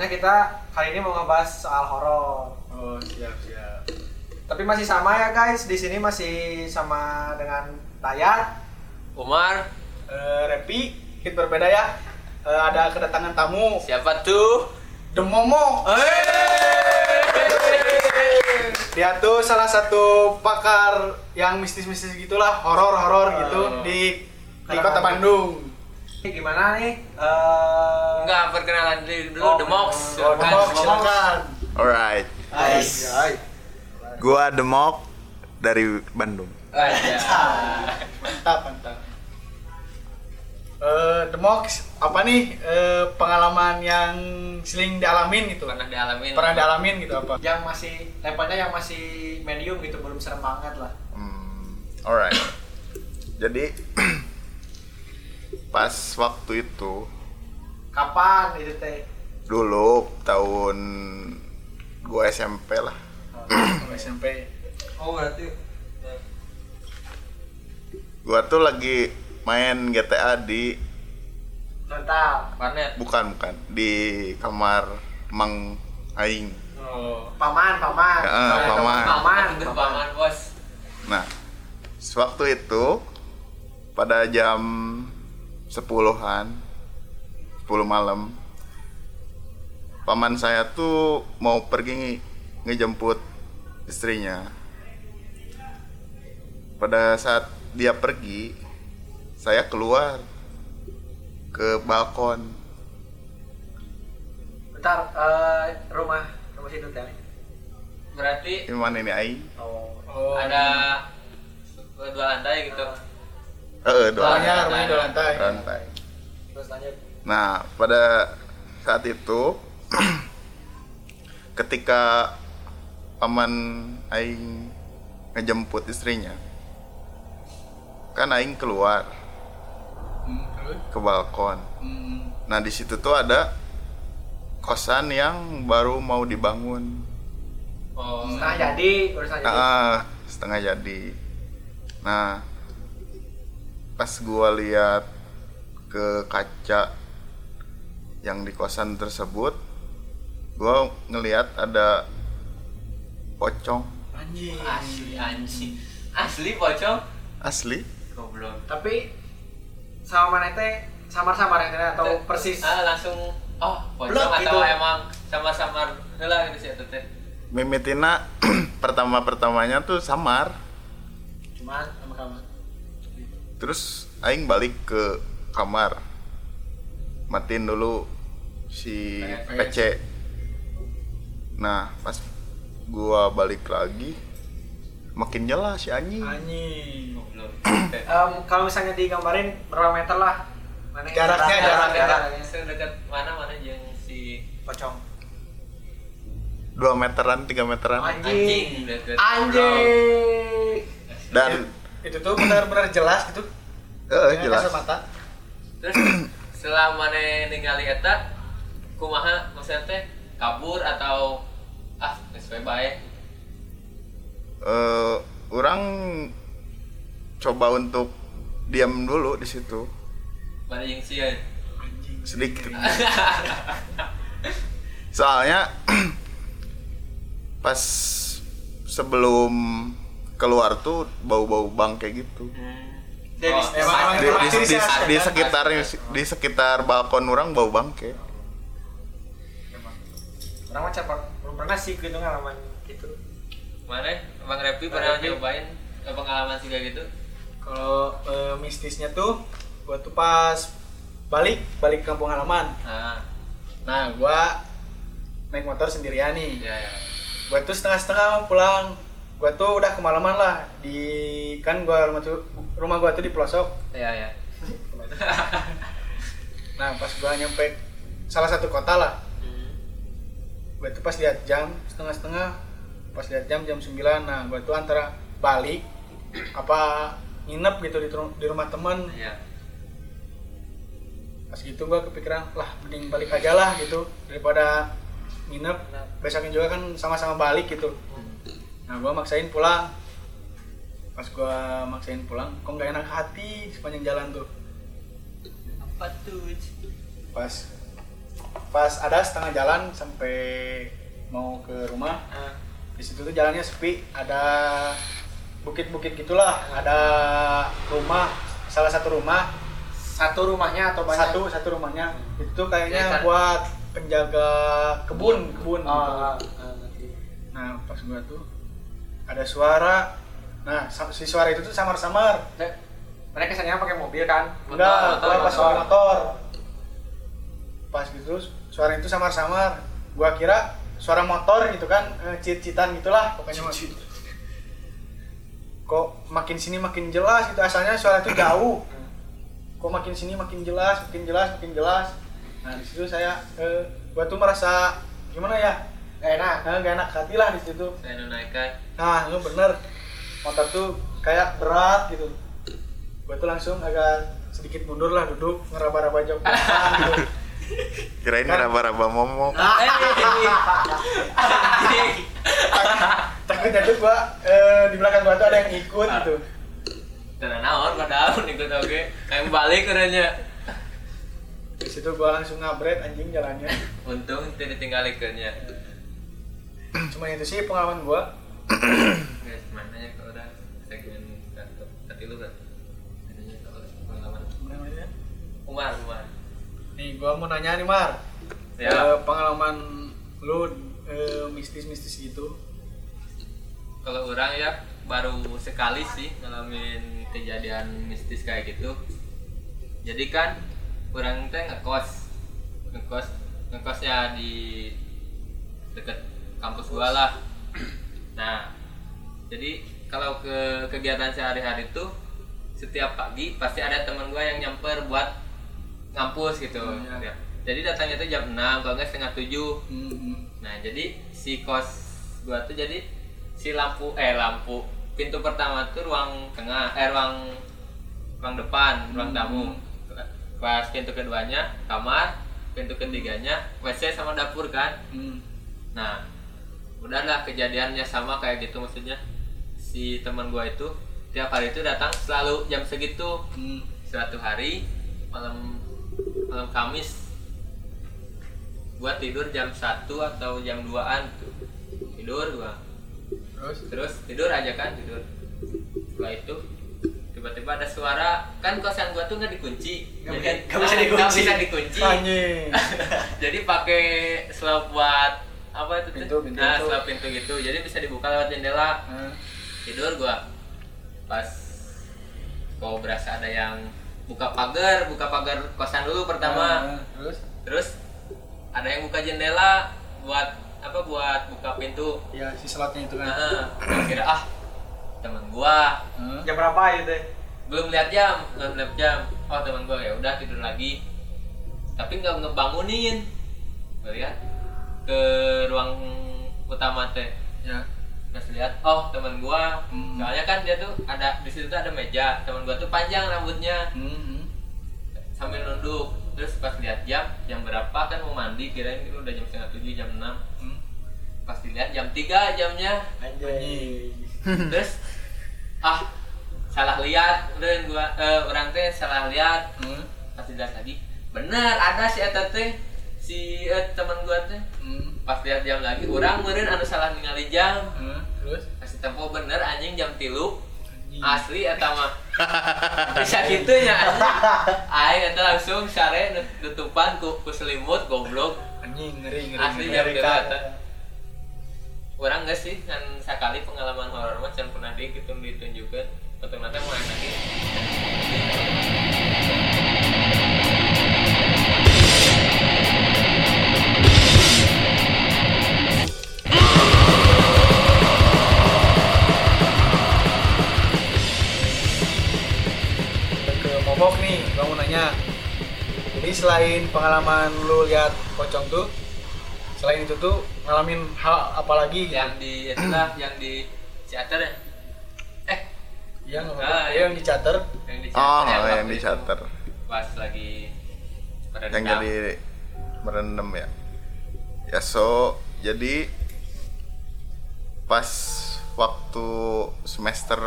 Soalnya kita kali ini mau ngebahas soal horor. Oh, siap, siap. Tapi masih sama ya guys. Di sini masih sama dengan Dayat. Umar, Eh, Repi, hit berbeda ya. Eh, ada kedatangan tamu, siapa tuh? The Momo. Dia tuh salah satu pakar yang mistis-mistis gitulah, horor-horor gitu Oh. di di kota Bandung. Gimana nih? Eh, Enggak, perkenalan dulu, Oh, The Mox. Oh, The Mox, silakan. Alright, Ais. gua Demok dari Bandung. Aja. Mantap, mantap. Eh, The Mox, apa nih eh, pengalaman yang sering dialamin gitu? Pernah dialamin. Pernah dialamin gitu apa? Yang masih levelnya yang masih medium gitu belum serem banget lah. Hmm, alright. Jadi pas waktu itu Kapan itu teh? dulu tahun gua SMP lah. Oh, SMP. Oh, berarti Gua tuh lagi main GTA di Mantap. Warnet. bukan bukan di kamar Mang Aing. Oh. Paman, paman. Ya, Oh, paman. Paman, paman. paman, Bos. Nah, sewaktu itu pada jam 10-an 10 malam paman saya tuh mau pergi nge- ngejemput istrinya. Pada saat dia pergi, saya keluar ke balkon. Bentar, eh, rumah rumah situ teh. Berarti Di mana ini Aing? Oh. Oh. ada dua lantai gitu. Eh, doa Rumahnya, rumahnya dua lantai. rantai. Terus lanjut. Nah, pada saat itu ketika paman aing ngejemput istrinya, kan aing keluar Hmm, ke balkon. Hmm. Nah, di situ tuh ada kosan yang baru mau dibangun. Oh. Setengah jadi, urusan jadi. Ah, setengah jadi. Nah, pas gua lihat ke kaca yang di kosan tersebut, gua ngelihat ada pocong Anjing. Asli anjing. Asli pocong. asli. Goblok. Tapi sama mana teh samar-samar yang atau persis. Ah, langsung oh, pocong Blok atau gitu. emang sama-sama heula gitu sih eta teh. Mimitina pertama-pertamanya tuh samar. Cuman. Terus aing balik ke kamar. Matiin dulu si PC. Nah, pas gua balik lagi makin jelas si anjing. Anjing. Em, kalau misalnya digambarin berapa meter lah? Mana yang Jaraknya, jarak- jarak, jaraknya. Sedekat mana mana yang si Pocong. 2 meteran, 3 meteran. Anjing. dekat. Anjing. Dan itu tuh benar-benar jelas gitu. Dengan jelas. mata. Terus setelah mana ningali eta kumaha maksudnya teh kabur atau ah we bae. Eh orang coba untuk diam dulu di situ Mana yang. Anjing. sedikit. Soalnya pas sebelum keluar tuh bau-bau bangke gitu. Dari Oh, emang- emang Di, di, Ciri di, khas, di sekitar di sekitar balkon orang bau bangke. orang macam belum pernah sih gitu ngalaman gitu. Mana Bang Repi pernah nyobain pengalaman sih kayak gitu? Kalau eh, mistisnya tuh gua tuh pas balik balik ke kampung halaman. Ah, Nah, gua naik motor sendirian nih. ya ya. Gua tuh setengah-setengah pulang. Gua tuh udah kemalaman lah di kan gua rumah tuh rumah gua tuh di pelosok. Ya ya. Nah, pas gua nyampe salah satu kota lah. Gua tuh pas lihat jam setengah-setengah pas lihat jam jam 9 nah gua tuh antara balik apa nginep gitu di, di rumah temen Ya. pas gitu gua kepikiran lah mending balik aja lah gitu daripada nginep besoknya juga kan sama-sama balik gitu nah gua maksain pulang pas gua maksain pulang kok nggak enak hati sepanjang jalan tuh apa tuh pas pas ada setengah jalan sampai mau ke rumah Ah, di situ tuh jalannya sepi ada bukit-bukit gitulah ada rumah salah satu rumah Satu rumahnya atau banyak? satu satu rumahnya itu Ya, kayaknya kan. buat penjaga kebun kebun Oh, gitu. ngerti. nah pas gua tuh ada suara. Nah si suara itu tuh samar-samar. Mereka kesannya pakai mobil kan? enggak gua pas suara motor. pas gitu suara itu samar-samar. Gua kira suara motor gitu kan eh, cit-citan gitulah pokoknya mah. kok makin sini makin jelas gitu asalnya suara itu jauh. Kok makin sini makin jelas makin jelas makin jelas. Nah di situ saya eh, gua tuh merasa gimana ya Gak enak. nah, gak enak hati lah di situ. Saya nunaikan. Nah itu bener. Motor tuh kayak berat gitu. Gua tuh langsung agak sedikit mundur lah duduk ngeraba-raba depan gitu. Kirain Kan- raba-raba momok. eh anjing. takutnya tuh gua eh, di belakang gua tuh ada yang ikut gitu. Tenang naon padahal ikut oke. Kayak balik keranya di situ gua langsung ngabret anjing jalannya. Untung tidak tinggal ikannya cuma itu sih pengalaman gua. Guys mana ya kalau udah segmen tadi lu kan? Adanya kalau pengalaman. Namanya? Umar Umar. Nih gua mau nanya nih Mar. Ya. Eh, pengalaman lu eh, mistis-mistis gitu. Kalau orang ya baru sekali sih ngalamin kejadian mistis kayak gitu. Jadi kan orang teh ngekos. Ngekos ngekosnya di deket kampus gua lah nah jadi kalau ke kegiatan sehari-hari tuh setiap pagi pasti ada teman gua yang nyamper buat ngampus gitu Hmm, ya. Jadi datangnya tuh jam 6 kalau nggak setengah 7 Hmm, Nah, jadi si kos gua tuh jadi si lampu eh lampu pintu pertama tuh ruang tengah eh ruang ruang depan, ruang tamu. Pas pintu keduanya kamar, pintu ketiganya WC sama dapur kan. hmm. Nah, udahlah kejadiannya sama kayak gitu maksudnya. Si teman gua itu tiap hari itu datang selalu jam segitu. Hmm. Suatu hari malam malam Kamis gua tidur jam 1 atau jam 2an tuh. Tidur gua. terus Terus tidur aja kan, tidur. Setelah itu tiba-tiba ada suara kan kosan gua tuh nggak dikunci Nggak bisa- dikunci. nggak bisa dikunci jadi pakai slot buat apa itu tuh? Pintu, pintu. Nah itu. slot pintu gitu. Jadi bisa dibuka lewat jendela. Nah, tidur gua. Pas kok berasa ada yang buka pagar buka pagar kosan dulu pertama. Nah, terus? Terus ada yang buka jendela buat apa buat buka pintu. Ya si slotnya itu kan. Nah, kira ah teman gua. Hah? Jam berapa itu? belum lihat jam belum lihat jam. Oh teman gua ya udah tidur lagi. Tapi nggak ngebangunin. Gua lihat ke ruang utama teh. Ya. Pas lihat oh teman gua. Hmm. soalnya kan dia tuh ada di situ tuh ada meja. Teman gua tuh panjang rambutnya. Hmm. sambil nunduk. Terus pas lihat jam jam berapa kan mau mandi? Kirain ini udah jam setengah tujuh jam enam. Hmm. pas dilihat jam 3 jamnya. Anjing. terus ah salah lihat. Udah gua eh, orang teh salah lihat. Hmm. pas dilihat lagi bener ada si eta teh si eh, teman gua teh Hmm. pas lihat jam lagi orang meureun anu salah ningali jam. Hmm. terus? Kasih tempo bener anjing jam tilu. Anjing. asli eta mah. Bisa gitu ya anjing. Aing eta langsung sare nut- nutupan ku, ku selimut goblok. Anjing ngeri ngeri Asli ngeri. jam tilu eta. Orang gak sih kan sekali pengalaman horor mah can pernah gitu ditunjukkan. Untuk nanti mau enak momok nih gua mau nanya jadi selain pengalaman lu lihat pocong tuh selain itu tuh ngalamin hal apa lagi? Yang di itulah yang di teater ya? Eh yang Ah, yang di charter yang di Oh, ya, yang waktu di shutter. pas lagi pada Yang jadi merendam ya. Ya so, jadi pas waktu semester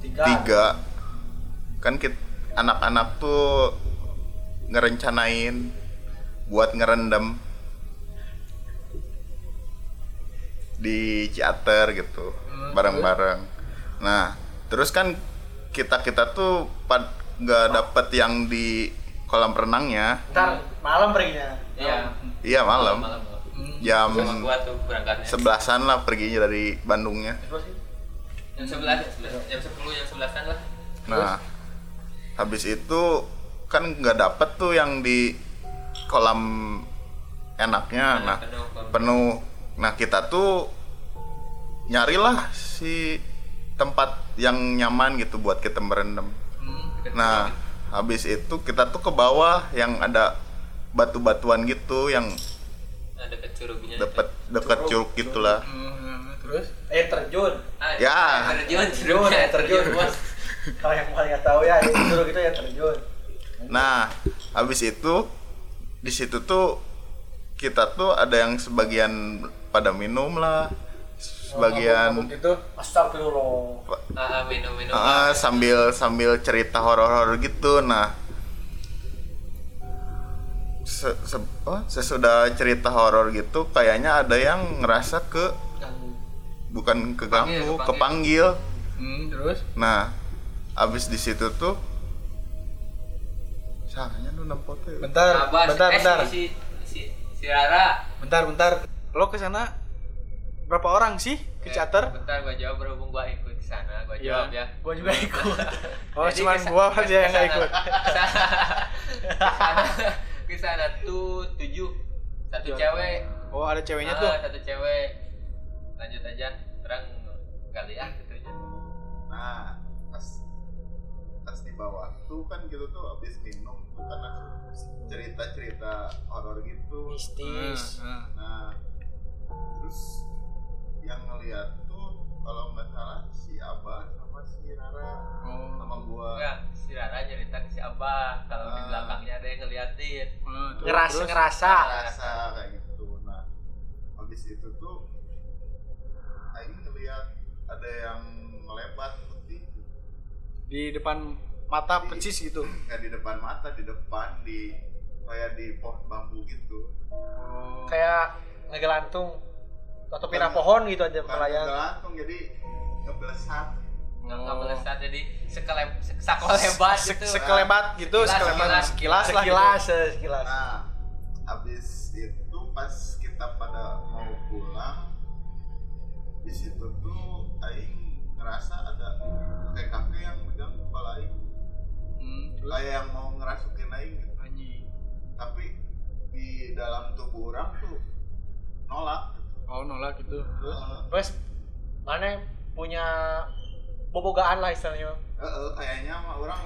tiga. tiga kan kit anak-anak tuh ngerencanain buat ngerendam di Ciater gitu bareng-bareng nah terus kan kita kita tuh pad nggak dapet yang di kolam renangnya ntar malam perginya Iya. iya malam Malam. jam Sama gua tuh berangkatnya. sebelasan lah perginya dari Bandungnya Jam 11, jam 11, jam 10, jam 11 lah. Nah, habis itu kan nggak dapet tuh yang di kolam enaknya. Nah, penuh, kolam. penuh. Nah, kita tuh nyarilah si tempat yang nyaman gitu buat kita merendam. Deket Nah, habis itu kita tuh ke bawah yang ada batu-batuan gitu yang Nah, deket curugnya. deket deket curug gitulah. Hmm, terus air terjun Ah, Ya. air terjun, terjun curugnya, air terjun bos. Kalau yang paling nggak tahu ya air curug itu air terjun Nah, habis itu di situ tuh kita tuh ada yang sebagian pada minum lah, sebagian mabuk itu astagfirullah Ah, ah, minum, minum. ah, sambil sambil cerita horor-horor gitu. Nah, se- se- apa, sesudah cerita horor gitu, kayaknya ada yang ngerasa ke bukan keganggu, Kepanggil, kepanggil. hmm, terus Nah, abis di situ tuh Salahnya lu nempo tuh. bentar Abas, bentar eh, bentar. Si, si, si Rara. bentar bentar. Lo ke sana berapa orang sih ke Eh, Cater Bentar gua jawab berhubung gua ikut ke sana, gua Iya. jawab ya. gua juga ikut. Oh Jadi cuman ke sa- gua aja yang sana- ikut. Ke sana. Ke sana tuh tujuh. Satu Tujuh. cewek. Oh ada ceweknya Ah, tuh? satu cewek. Lanjut aja. Terang kali ah gitu aja. Nah, pas pas di bawah tuh kan gitu tuh abis minum tuh kan langsung cerita-cerita horor gitu. mistis Hmm, Nah, terus yang ngeliat tuh kalau nggak salah si Abah sama si Rara oh sama gua. enggak si Rara cerita ke si Abah kalau di Ah. belakangnya ada yang ngeliatin Hmm, ngerasa terus? ngerasa Rasa kayak gitu. Nah, habis itu tuh Aing ngeliat ada yang melebat di depan mata Di- percis gitu. Nggak di depan mata di depan di kayak di pohon bambu gitu. Oh. Kayak ngegelantung atau pindah pohon gitu aja melayang. langsung jadi ngeblesat nggak Oh. jadi sekeleb se- sakolebat Se- gitu. sekelebat gitu Sekilas, sekelebat sekilas. sekilas lah gitu. sekilas eh, sekilas. Nah habis itu pas kita pada mau pulang di situ tuh Aing ngerasa ada kayak yang mau ngerasukin Aing gitu anjing tapi di dalam tubuh orang tuh nolak gitu. oh nolak gitu Terus, terus mana punya bobogaan lah istilahnya eh, eh, kayaknya mah orang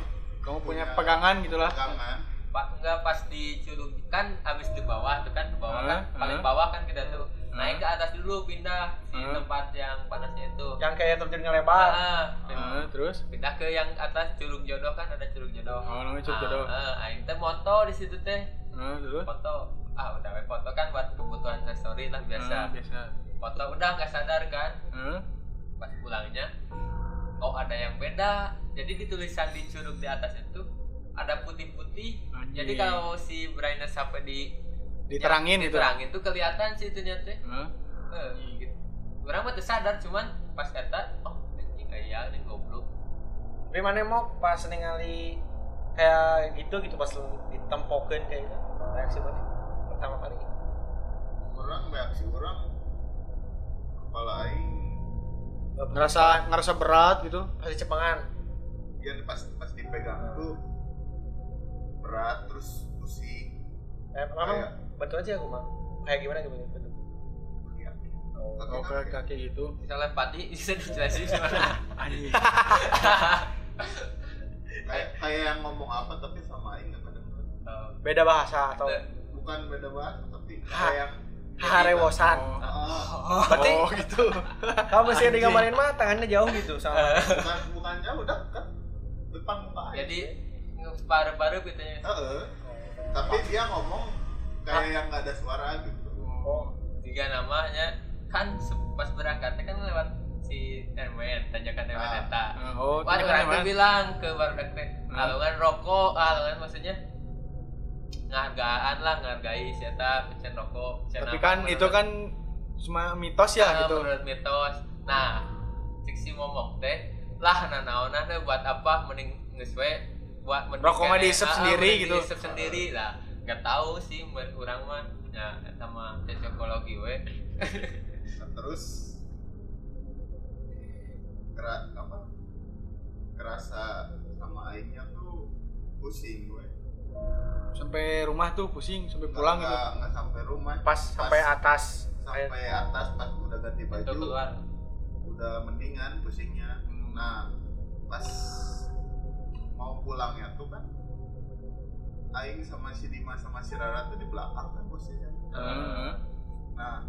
kamu punya pegangan gitulah pegangan pak enggak pas di curug kan habis di bawah tuh kan ke bawah kan Hah? paling Hah? bawah kan kita tuh? Naik ke atas dulu pindah si Hah? tempat yang panasnya itu. Yang kayak terjun ngelebar Ah, Ah, terus? Pindah ke yang atas curug jodoh kan ada curug jodoh. Oh namanya curug Ah, jodoh. ah, aing teh moto di situ teh. Ah, terus? Foto. Ah udah we foto kan buat kebutuhan story lah Ah, biasa. Biasa foto udah nggak sadar kan? Ah, pas pulangnya oh ada yang beda. Jadi di tulisan di curug di atas itu ada putih-putih. Jadi kalau si brightness sampai di diterangin gitu. Diterangin tuh kelihatan sih itu teh Ah, eh, gitu. orang mah sadar cuman pas kata oh anjing kayak ini goblok. Tapi mana mau pas ningali kayak gitu gitu pas lu ditempokin kayak gitu reaksi mana? Pertama kali. Orang reaksi orang kepala Aing ngerasa ngerasa berat gitu? Pasti cepengan. Dia pas pas dipegang tuh berat terus pusing. Eh, Kayak- betul aja aku mah kayak gimana gitu betul oh kayak kaki gitu. Misalnya padi bisa dijelasin gimana? Anjing. Kayak kayak yang ngomong apa tapi sama nggak kedengeran. Oh, beda bahasa atau? Bukan beda bahasa tapi kayak harewosan oh, Ah, berarti oh gitu. kamu mesti digambarin mah tangannya jauh gitu sama. Bukan bukan jauh dekat depan muka jadi paru-paru gitu ya. Heeh. tapi dia ngomong kayak yang nggak ada suara gitu oh tiga namanya kan pas berangkatnya kan lewat si Ermen tanjakan Ermen Ah. Eta Ah. oh gimana? bilang ke barudak teh, Hmm. alungan rokok, alungan maksudnya ngargaan lah, ngargai siapa pecan rokok. pecan tapi apa, kan menurut- itu kan cuma mitos ya Ah, gitu menurut mitos. Nah, cik si momok teh lah nanaonan teh buat apa mending geus we buat mending Rokok mah dihisap ah, ah, sendiri gitu. dihisap sendiri lah. Gak tahu sih menurut orang mah. Ya, sama cocokologi we. Nah, terus kera, apa kerasa sama aingnya tuh pusing gue sampai rumah tuh pusing sampai pulang gitu nggak nggak sampai rumah Pas sampai atas. sampai atas pas udah ganti Itu baju keluar. udah mendingan pusingnya nah pas mau pulangnya tuh kan Aing sama si Dimas sama si Rara tuh di belakang kan posisinya Heeh. nah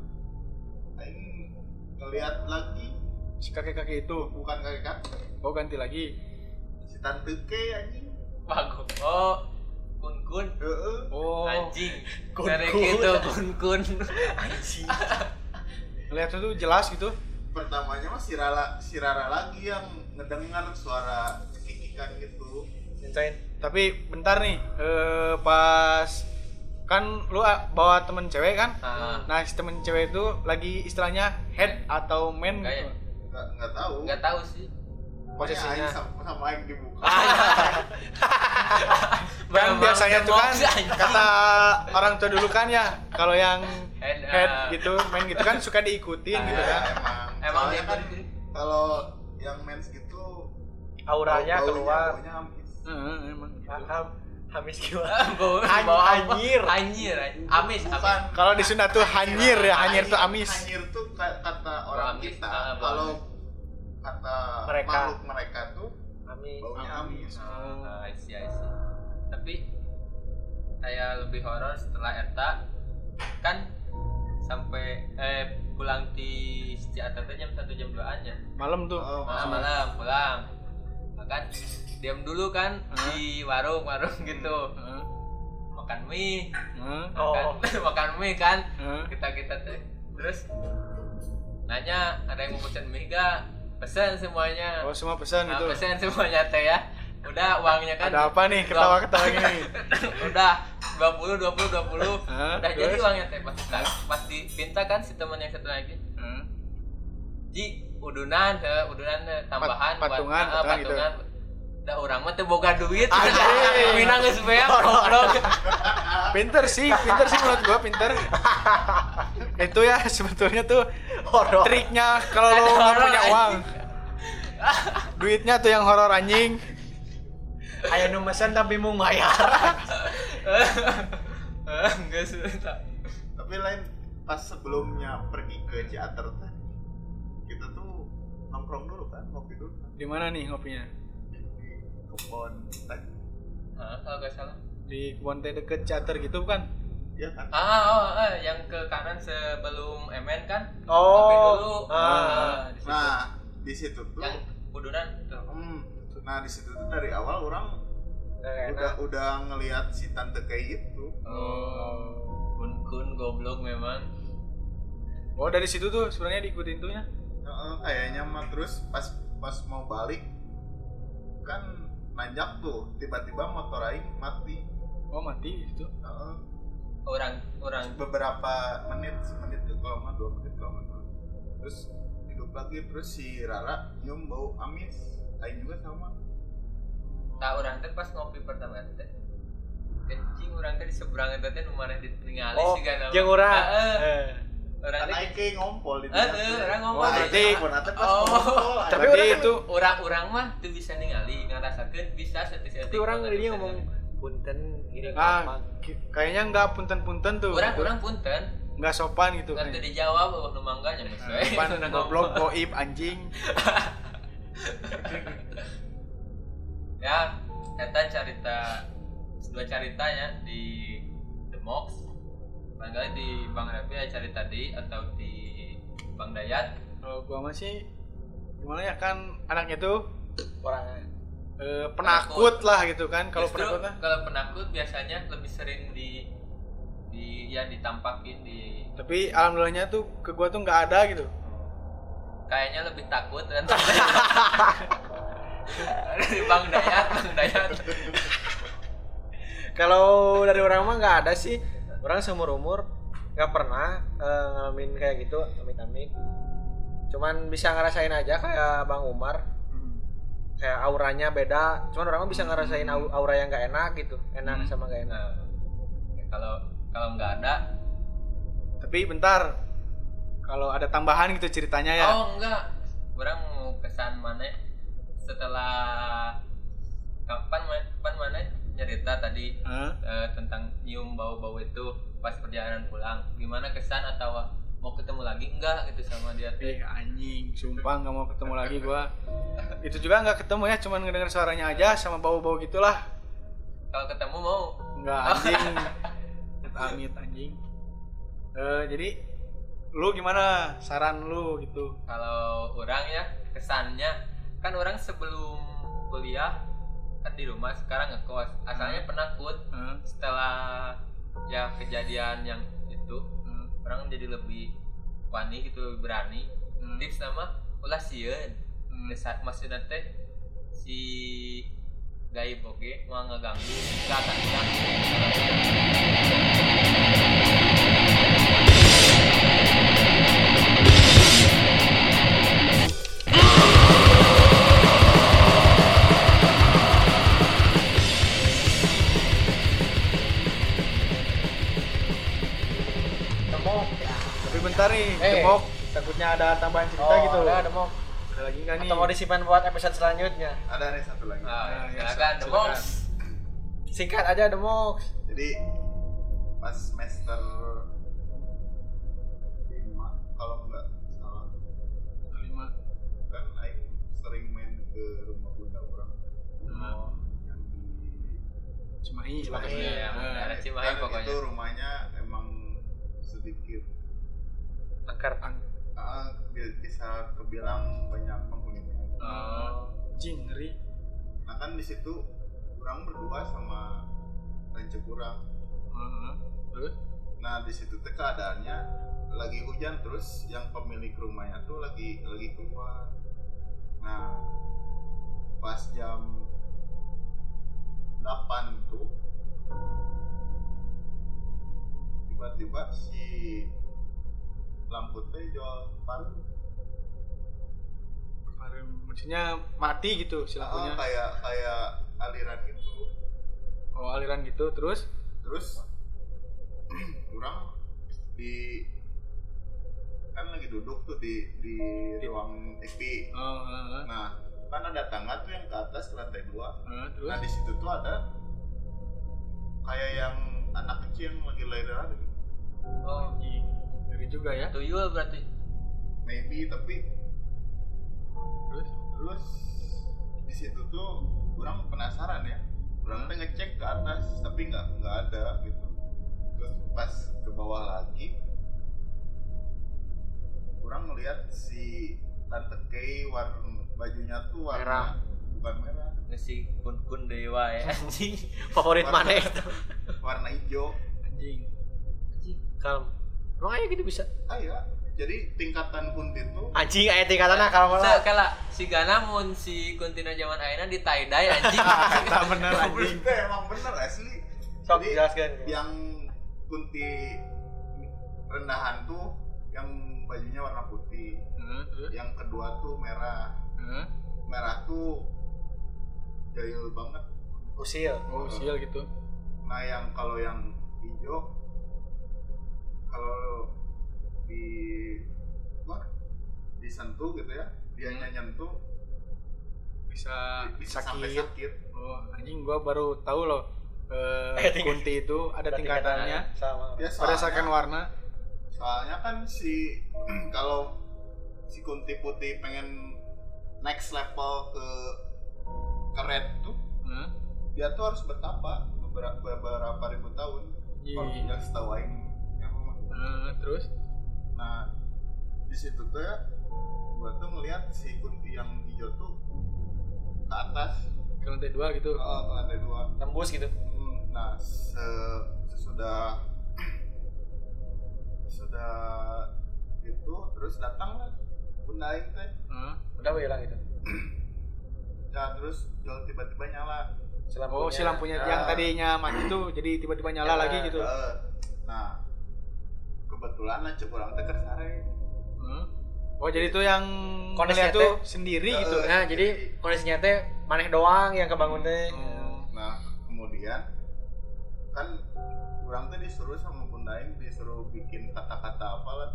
Aing ngeliat lagi si kakek kakek itu bukan kakek kakek oh ganti lagi si tante ke anjing Bagus. Oh, kun kun. Heeh. oh Anjing. Kun Dari kun. gitu kun kun. Anjing. ngeliatnya tuh jelas gitu pertamanya mah si Rara si Rara lagi yang ngedengar suara cekikikan gitu Cincain. Tapi bentar nih eh, pas kan lu ah, bawa temen cewek kan Ah, nah si temen cewek itu lagi istilahnya head atau man Enggak gitu ya? nggak nggak tahu Enggak tahu sih. Posisinya. Sama, sama Aing dibuka kan Memang biasanya tuh kan kata orang tua dulu kan ya kalau yang Head, head ah. gitu main gitu kan suka diikutin gitu kan emang Emang kan kan kalau yang mens gitu Auranya bau- keluar. Amis Heeh, emang gitu. Paham. Hamis gimana? apa? anjir. Anjir. Amis, amis. kalau di Sunda tuh hanyir ya hanyir tuh amis hanyir tuh ka- kata orang amis, kita ah, kalau amis. kata Mereka. makhluk mereka tuh Hamis. baunya amis Ah, I see, I see. Tapi saya lebih horor setelah Eta kan sampai eh pulang di Ciater teh jam satu jam 2 nya malam tuh Oh, malam malam pulang makan diam dulu kan di warung warung gitu. Heeh, makan mie. Heeh, Oh. makan, makan mie kan heeh. kita kita teh. Terus nanya ada yang mau pesen mie gak pesan semuanya. Oh semua pesan nah, gitu? pesan semuanya teh ya. Udah uangnya kan ada apa nih? Ketawa ketawa gini. Udah 20 20 20 Hah, udah jadi terus? uangnya teh. Pas pas dipinta kan si teman yang satu lagi. Heeh. ji udunan teh udunan tambahan Pat- patungan, buat ah, patungan gitu. patungan. Udah orang mah teh boga duit. Minang geus beak goblok. pinter sih pinter sih menurut gua pinter. Itu ya sebetulnya tuh Horor. triknya kalau lo nggak punya anjing. uang duitnya tuh yang horor anjing. Aya nu mesen tapi mau bayar. enggak tapi lain pas sebelumnya pergi ke teh kita tuh nongkrong dulu kan ngopi dulu kan. Di mana nih ngopinya? Di kebun teh. Ah kalau nggak salah. Di kebun teh deket cater gitu bukan? Ya kan? Ah oh, eh, yang ke kanan sebelum MN kan? Oh. Ngopi dulu. Ah. di situ. nah di situ tuh. Yang udunan tuh. Hmm, nah di situ tuh dari awal orang udah udah ngelihat si tante kayak gitu. Oh kun kun goblok memang. Oh dari situ tuh sebenarnya diikutin tuhnya Heeh, kayaknya mah. Terus pas pas mau balik kan nanjak tuh tiba-tiba motor aing mati. Oh mati di situ Heeh, orang orang. Beberapa menit semenit itu kalau nggak dua menit kalau nggak salah. terus hidup lagi terus si Rara nyium bau amis. Aing juga sama. Tak orang teh pas ngopi pertama teh kencing orang teh di seberang teh teh nu mana ditinggali Oh, sih kan. Eh. orang kayak ngompol di Eh, eh, orang. Wah, Berarti- aing pun ate pas Oh. ngompol. Tapi orang itu orang-orang mah tuh bisa ningali ngerasakeun bisa setik-setik Tapi orang banget dia ngomong punten gini ah kayaknya nggak punten-punten tuh. Orang orang punten. Nggak sopan gitu nggak kayaknya. dijawab nu mangganya geus we. Pan Udah goblok goib anjing. Ya eta cerita dua cerita ya di The Mox barangkali di Bang Revi ya cerita di atau di Bang Dayat? Kalau gua masih gimana ya kan anaknya tuh Orang eh, penakut lah gitu kan kalau penakut lah kalau penakut biasanya lebih sering di di ya ditampakin di tapi alhamdulillahnya tuh ke gua tuh nggak ada gitu. Kayaknya lebih takut kan. Dari Bang Dayat Bang Dayat. Kalau dari orang mah nggak ada sih. Orang seumur umur nggak pernah eh, ngalamin kayak gitu, amit-amit. Cuman bisa ngerasain aja kayak Bang Umar, Hmm. kayak auranya beda. Cuman orang mah bisa ngerasain au- aura yang nggak enak gitu, enak Hmm. sama nggak enak. nah kalau kalau nggak ada Tapi bentar. Kalau ada tambahan gitu ceritanya ya. oh enggak orang mau pesan mana setelah kapan kapan mana cerita tadi Hah? eh, tentang nyium bau-bau itu pas perjalanan pulang gimana kesan atau mau ketemu lagi enggak gitu sama dia Eh anjing, sumpah nggak mau ketemu lagi gua. Itu juga nggak ketemu ya, cuman ngedenger suaranya aja sama bau-bau gitulah. kalau ketemu mau Nggak anjing. Amit anjing. Eh jadi lu gimana saran lu gitu? kalau orang ya kesannya kan orang sebelum kuliah kan di rumah sekarang ngekos asalnya penakut Hah? setelah ya kejadian yang itu Hah? orang jadi lebih wani gitu lebih berani Hmm. tips nama ulah sieun Hmm. Desa- maksudnya teh si gaib oke mau ngeganggu gak akan hilang Demok. Bentar nih, Eh. demok. Takutnya ada tambahan cerita Oh, gitu. ada demok. Ada lagi nggak nih? Atau mau disimpan buat episode selanjutnya? ada nih satu lagi nah, Nah, ya, silakan demok Singkat aja demok. jadi pas semester lima kalau nggak salah Kelima. kan Aing sering main ke rumah bunda orang Nah, yang di Cimahi. Cimahi, pokoknya. ya. Nah, Daerah Cimahi kan pokoknya. itu rumahnya emang sedikit Angker. ah, bi- bisa kebilang banyak penghuninya oh Anjing, ngeri. nah kan di situ orang berdua sama rance kurang Heeh. Terus? nah di situ teh keadaannya lagi hujan terus yang pemilik rumahnya tuh lagi lagi keluar nah pas jam 8 tuh tiba-tiba si lampu teh jual paru Kemarin maksudnya mati gitu si Ah, lampunya. kayak kayak aliran gitu Oh, aliran gitu. Terus? terus orang di kan lagi duduk tuh di di ruang TV Oh, heeh. nah kan ada tangga tuh yang ke atas ke lantai dua Heeh, terus? nah di situ tuh ada kayak yang anak kecil yang lagi lahiran gitu. oh Anjing. Ngeri juga ya. tuyul berarti maybe tapi Terus? terus di situ tuh orang penasaran ya orang tuh ngecek ke atas tapi nggak nggak ada gitu terus pas ke bawah lagi orang ngeliat si tante Kay warna bajunya tuh warna Merah. bukan merah ngisi kun kun dewa ya anjing Favorit Warna- mana itu? warna hijau Anjing. Kalem. Emang aja gitu bisa? ah ya jadi tingkatan kunti tuh Anjing aya tingkatanna kalau Se malah. kala si Gana mun si Kuntina zaman ayeuna di tie dye anjing. Kita bener anjing. Emang bener asli Sok jelaskan. yang kunti rendahan tuh yang bajunya warna putih Heeh, terus? yang kedua tuh merah Heeh. merah tuh jahil banget Usil. Oh, sial gitu. nah yang kalau yang hijau kalau di apa disentuh gitu ya dia Hmm. nyentuh Bisa bisa sakit. sampai sakit Oh, anjing gua baru tahu loh. Eh, Eh, kunti itu ada tingkatannya. Sama. ya Berdasarkan warna. soalnya kan si kalau si kunti putih pengen next level ke ke red tuh Heeh. dia tuh harus bertapa beberapa, beberapa ribu tahun kalau Iya. yang setahu aing Heeh, terus? nah di situ tuh ya gua tuh ngeliat si kunti yang hijau tuh ke atas Ke lantai dua gitu. ke, ke lantai dua Tembus gitu. Hmm, nah se- sesudah sesudah itu terus datang lah bunda aing teh Heeh. Udah hilang gitu. nah terus jol tiba-tiba nyala Oh, si lampunya Ah. yang tadinya mati tuh jadi tiba-tiba nyala Ya. lagi gitu. Eh, nah kebetulan lah cek orang teh kesare Hmm. Oh, jadi tuh yang tuh teh- sendiri Eh, gitu. Nah, jadi kondisinya teh maneh doang yang kebangun teh. Oh. nah kemudian kan orang tuh disuruh sama Bunda Aing disuruh bikin kata-kata apa lah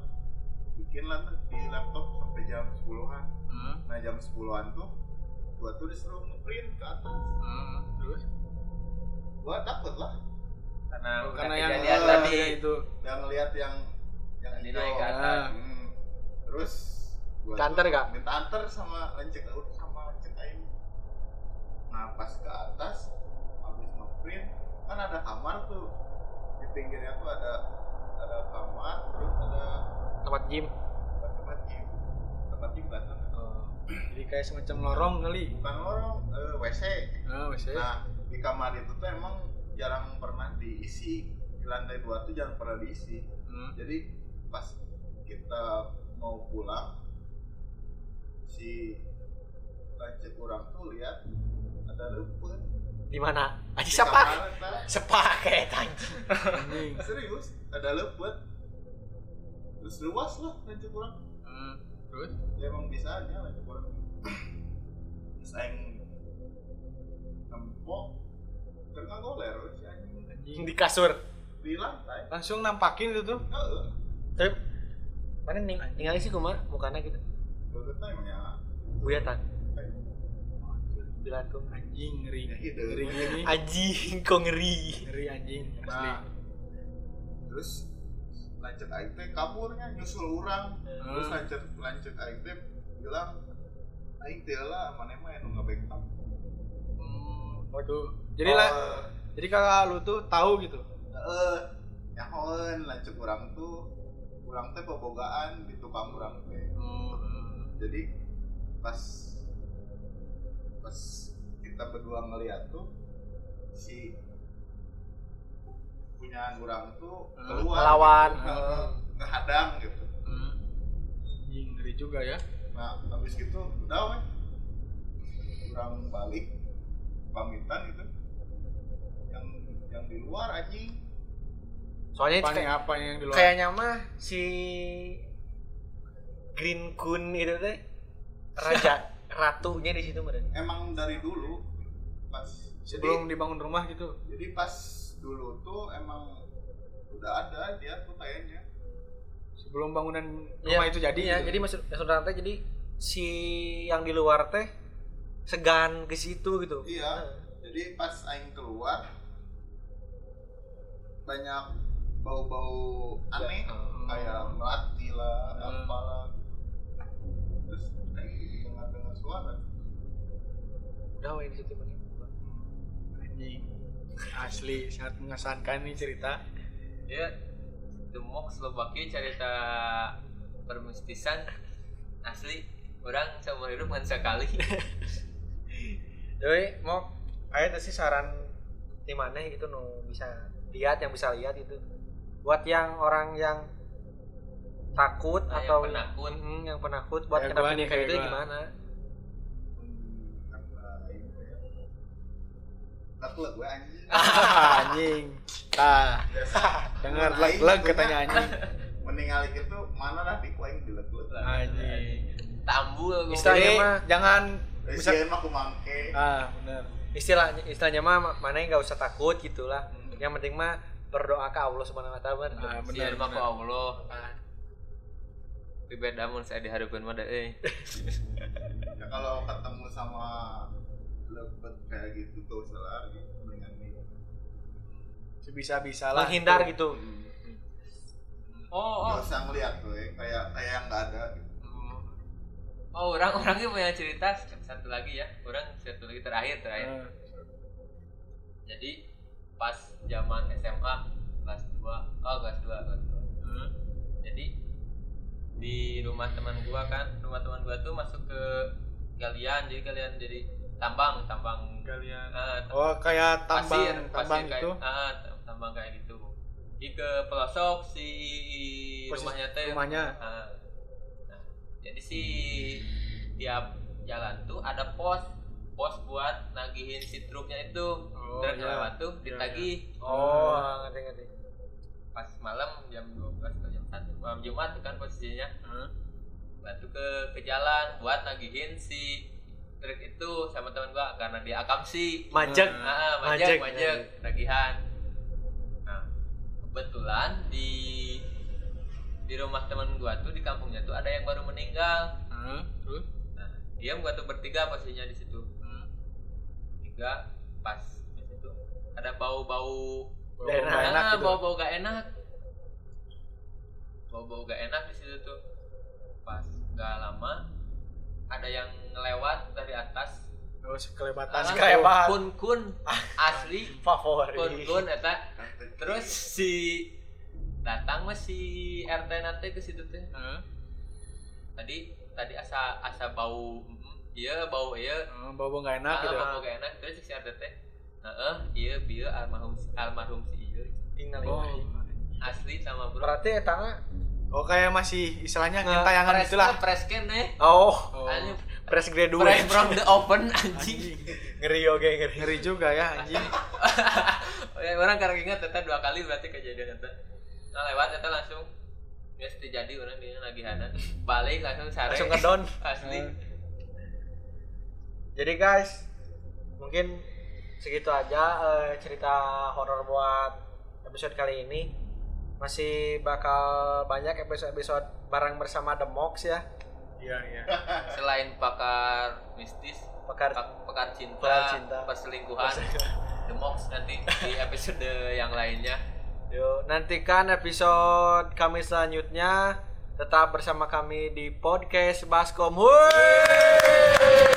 bikin lah tuh di laptop sampai jam 10-an Hmm. nah jam 10-an tuh gua tuh disuruh ngeprint ke atas Hmm. Terus gua takut lah karena karena yang kejadian eh, tadi ya itu. yang ngeliat yang yang Tadi hijau. naik ke atas. Ah. Hmm. terus gua Kanter tuh gak? minta anter sama lencek sama lencek aing nah pas ke atas habis ngeprint kan ada kamar tuh di pinggirnya tuh ada ada kamar terus ada Tempat gym. tempat gym tempat gym kan Jadi kayak semacam lorong kali. bukan lorong eh, WC Ah, wes ya. nah di kamar itu tuh emang jarang pernah diisi di lantai dua tuh jarang pernah diisi Hmm. jadi pas kita mau pulang si rancak kurang tuh lihat ada lemput Di mana? Di sepak. Sepaket anjing. Anjing. serius ada lemput terus luas lah rancak kurang Hmm. Terus ya emang bisa aja rancak kurang terus aing nempok kan goler si anjing anjing. Di kasur. di lantai Langsung nampakin itu tuh. Tapi mana ning tinggal sih kumar mukana gitu. Ya Buyatan. Bilang kok Anjing ngeri. Ya, itu. Ngeri gini. anjing kok ngeri. Ngeri anjing. Asli. Nah, terus lanjut aing teh kaburnya nyusul orang terus Hmm. lanjut lanjut aing teh bilang aing teh lah mana mah anu ngabackup Hmm. Waduh. Jadi Oh, lah, jadi kakak lu tuh tahu gitu. eh nyahoen lanjut orang tuh orang teh pebogaan di tukang orang teh Hmm. jadi pas pas kita berdua ngeliat tuh si punya orang tuh Hmm, keluar ngelawan. gitu, nge- ngehadang gitu Hmm. Ngeri juga ya. nah habis gitu udah weh orang balik pamitan gitu yang yang di luar anjing Soalnya Apa nih kayak, apa yang di luar? kayaknya mah si Green Kun itu teh raja ratunya di situ meren. emang dari dulu pas sebelum dibangun rumah gitu. jadi, jadi pas dulu tuh emang udah ada dia tuh kayaknya Sebelum bangunan Iya, rumah itu jadi. Iya, gitu. jadi maksud maksud teh jadi si yang di luar teh segan ke situ gitu. iya jadi pas aing keluar banyak bau-bau aneh Hmm. kayak melati lah Hmm. apalah terus aing dengar-dengar suara Udah weh di situ meren. Anjing. Asli sangat mengesankan nih cerita. ya demok Slovakia cerita permistisan asli orang seumur hidup ngan sekali Jadi mau ayo sih saran di mana gitu nu bisa lihat yang bisa lihat itu buat yang orang yang takut Ah, yang atau penakut. Mm, yang penakut buat Kayak pilih nih, kayak gitu gimana Hmm. Leg-leg gue anjing. anjing. Tah, Biasa. dengar aing leg-leg gitunya, katanya anjing. Mending alik itu mana lah di kuaing di leg-leg. Anjing. tambul gua. Istilahnya mah- jangan Bisa bisa mah kumangke. ah benar. istilahnya istilahnya mah mana yang nggak usah takut gitulah yang penting mah berdoa ke Allah subhanahu wa taala Ah, Sian benar. mah benar. Allah Nah, tapi beda mun saya dihareupeun mah euy Ya kalau ketemu sama leg-leg kayak gitu gak usah lari mendingan nih. Sebisa-bisa lah. menghindar itu. gitu oh oh Gak usah ngeliat gue kayak kayak yang nggak ada gitu. oh orang orangnya punya cerita satu lagi ya orang satu lagi terakhir terakhir Ah, jadi pas zaman SMA kelas 2 oh kelas 2 kelas 2 ah. jadi di rumah teman gua kan rumah teman gua tuh masuk ke galian jadi kalian jadi tambang tambang Kalian. ah, Oh, kayak pasir, tambang tambang pasir gitu. kayak, tam- tambang kayak gitu di ke pelosok si Posisi rumahnya teh rumahnya. ah. Nah, jadi si tiap jalan tuh ada pos pos buat nagihin si truknya itu. Oh, truk iya. lewat tuh Iya, ditagih oh ngerti ngerti. Pas malam jam 12 atau jam 1 malam Jumat kan posisinya. Hah? batu ke ke jalan buat nagihin si truk itu sama teman gua karena dia akamsi majek. Ah majek majek tagihan nah kebetulan di di rumah teman gua tuh di kampungnya tuh ada yang baru meninggal. Hah? Terus? nah dia gua tuh bertiga posisinya di situ Tiga pas di situ ada bau-bau Gak enak. Nah, gitu. bau-bau gak enak bau-bau gak enak di situ tuh pas gak lama ada yang ngelewat dari atas Oh, sekelebatan. Ah, sekelebat. kun kun asli favorit kun kun eta terus si datang mas si RT nanti ke situ teh tadi tadi asa asa bau iya bau iya. Oh, bau-bau nggak enak ah, gitu. bau gak enak. Terus si RT teh heeh iya bieu almarhum almarhum si iya tinggal Oh. asli sama bro. Berarti etana Oh, kayak masih istilahnya Nge- nyentayangan press- itulah. press can eh oh. Oh. Anjing, press grade press 2 from the open anjing. Ngeri oke ngeri. Ngeri juga ya anjing. Ya, orang karena ingat eta dua kali berarti kejadian eta nah lewat eta langsung teu jadi orang dia lagi hana balik langsung sare. Langsung ke down asli jadi guys mungkin segitu aja eh, cerita horor buat episode kali ini masih bakal banyak episode-episode bareng bersama The Mox ya Iya, iya. selain pakar mistis pakar pak- pakar cinta, Pakar cinta. perselingkuhan The Mox nanti di episode yang lainnya Yuk, nantikan episode kami selanjutnya tetap bersama kami di podcast Baskom. Wuih!